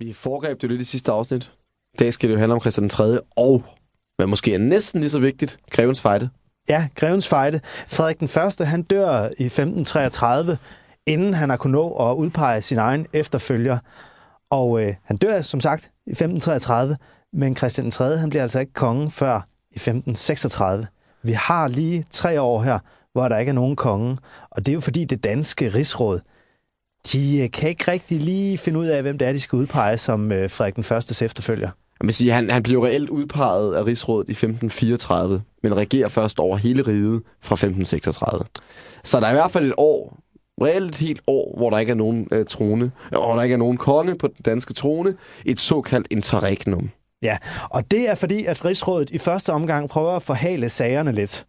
Vi foregreb det lidt i sidste afsnit. I dag skal det jo handle om Christian 3. og, hvad måske er næsten lige så vigtigt, Grevens Fejde. Ja, Grevens Fejde. Frederik den Første, han dør i 1533, inden han har kunnet nå at udpege sin egen efterfølger. Og øh, han dør, som sagt, i 1533, men Christian 3. han bliver altså ikke konge før i 1536. Vi har lige tre år her, hvor der ikke er nogen konge, og det er jo fordi det danske rigsråd, de øh, kan ikke rigtig lige finde ud af, hvem det er, de skal udpege som øh, Frederik den Førstes efterfølger. Vil sige, han, han bliver reelt udpeget af rigsrådet i 1534, men regerer først over hele riget fra 1536. Så der er i hvert fald et år, reelt et helt år, hvor der ikke er nogen øh, trone, hvor der ikke er nogen konge på den danske trone, et såkaldt interregnum. Ja, og det er fordi, at Rigsrådet i første omgang prøver at forhale sagerne lidt.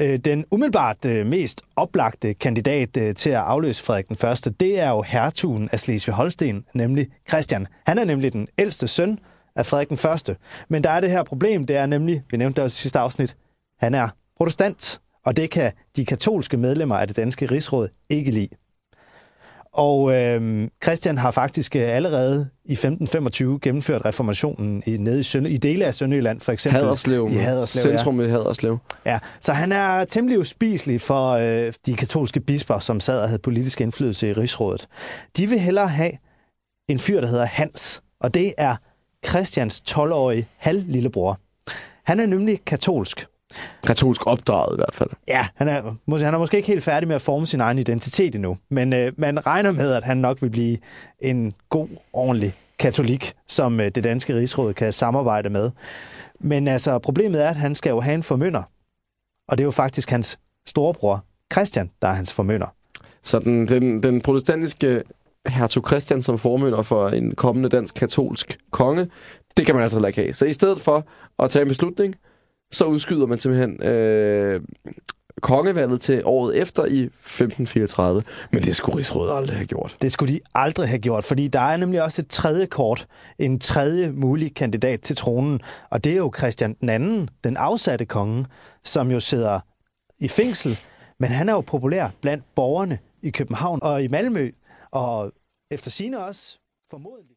Øh, den umiddelbart øh, mest oplagte kandidat øh, til at afløse Frederik den Første, det er jo hertugen af Slesvig-Holsten, nemlig Christian. Han er nemlig den ældste søn af Frederik den Første. Men der er det her problem, det er nemlig, vi nævnte det i sidste afsnit, han er protestant, og det kan de katolske medlemmer af det danske rigsråd ikke lide. Og øh, Christian har faktisk øh, allerede i 1525 gennemført reformationen i, nede i, Sønde, i dele af Sønderjylland, for eksempel. Haderslev. I Haderslev, Centrum ja. i Haderslev. Ja, så han er temmelig uspiselig for øh, de katolske bisper, som sad og havde politisk indflydelse i rigsrådet. De vil hellere have en fyr, der hedder Hans, og det er Christians 12-årige halv-lillebror. Han er nemlig katolsk, Katolsk opdraget i hvert fald. Ja, han er, han er måske ikke helt færdig med at forme sin egen identitet endnu, men øh, man regner med, at han nok vil blive en god, ordentlig katolik, som øh, det danske rigsråd kan samarbejde med. Men altså, problemet er, at han skal jo have en formynder. Og det er jo faktisk hans storebror, Christian, der er hans formynder. Så den, den, den protestantiske hertug Christian som formynder for en kommende dansk katolsk konge, det kan man altså ikke have. Så i stedet for at tage en beslutning, så udskyder man simpelthen øh, kongevalget til året efter i 1534. Men det skulle Rigsrådet aldrig have gjort. Det skulle de aldrig have gjort, fordi der er nemlig også et tredje kort, en tredje mulig kandidat til tronen, og det er jo Christian den anden, den afsatte konge, som jo sidder i fængsel, men han er jo populær blandt borgerne i København og i Malmø, og efter sine også formodentlig.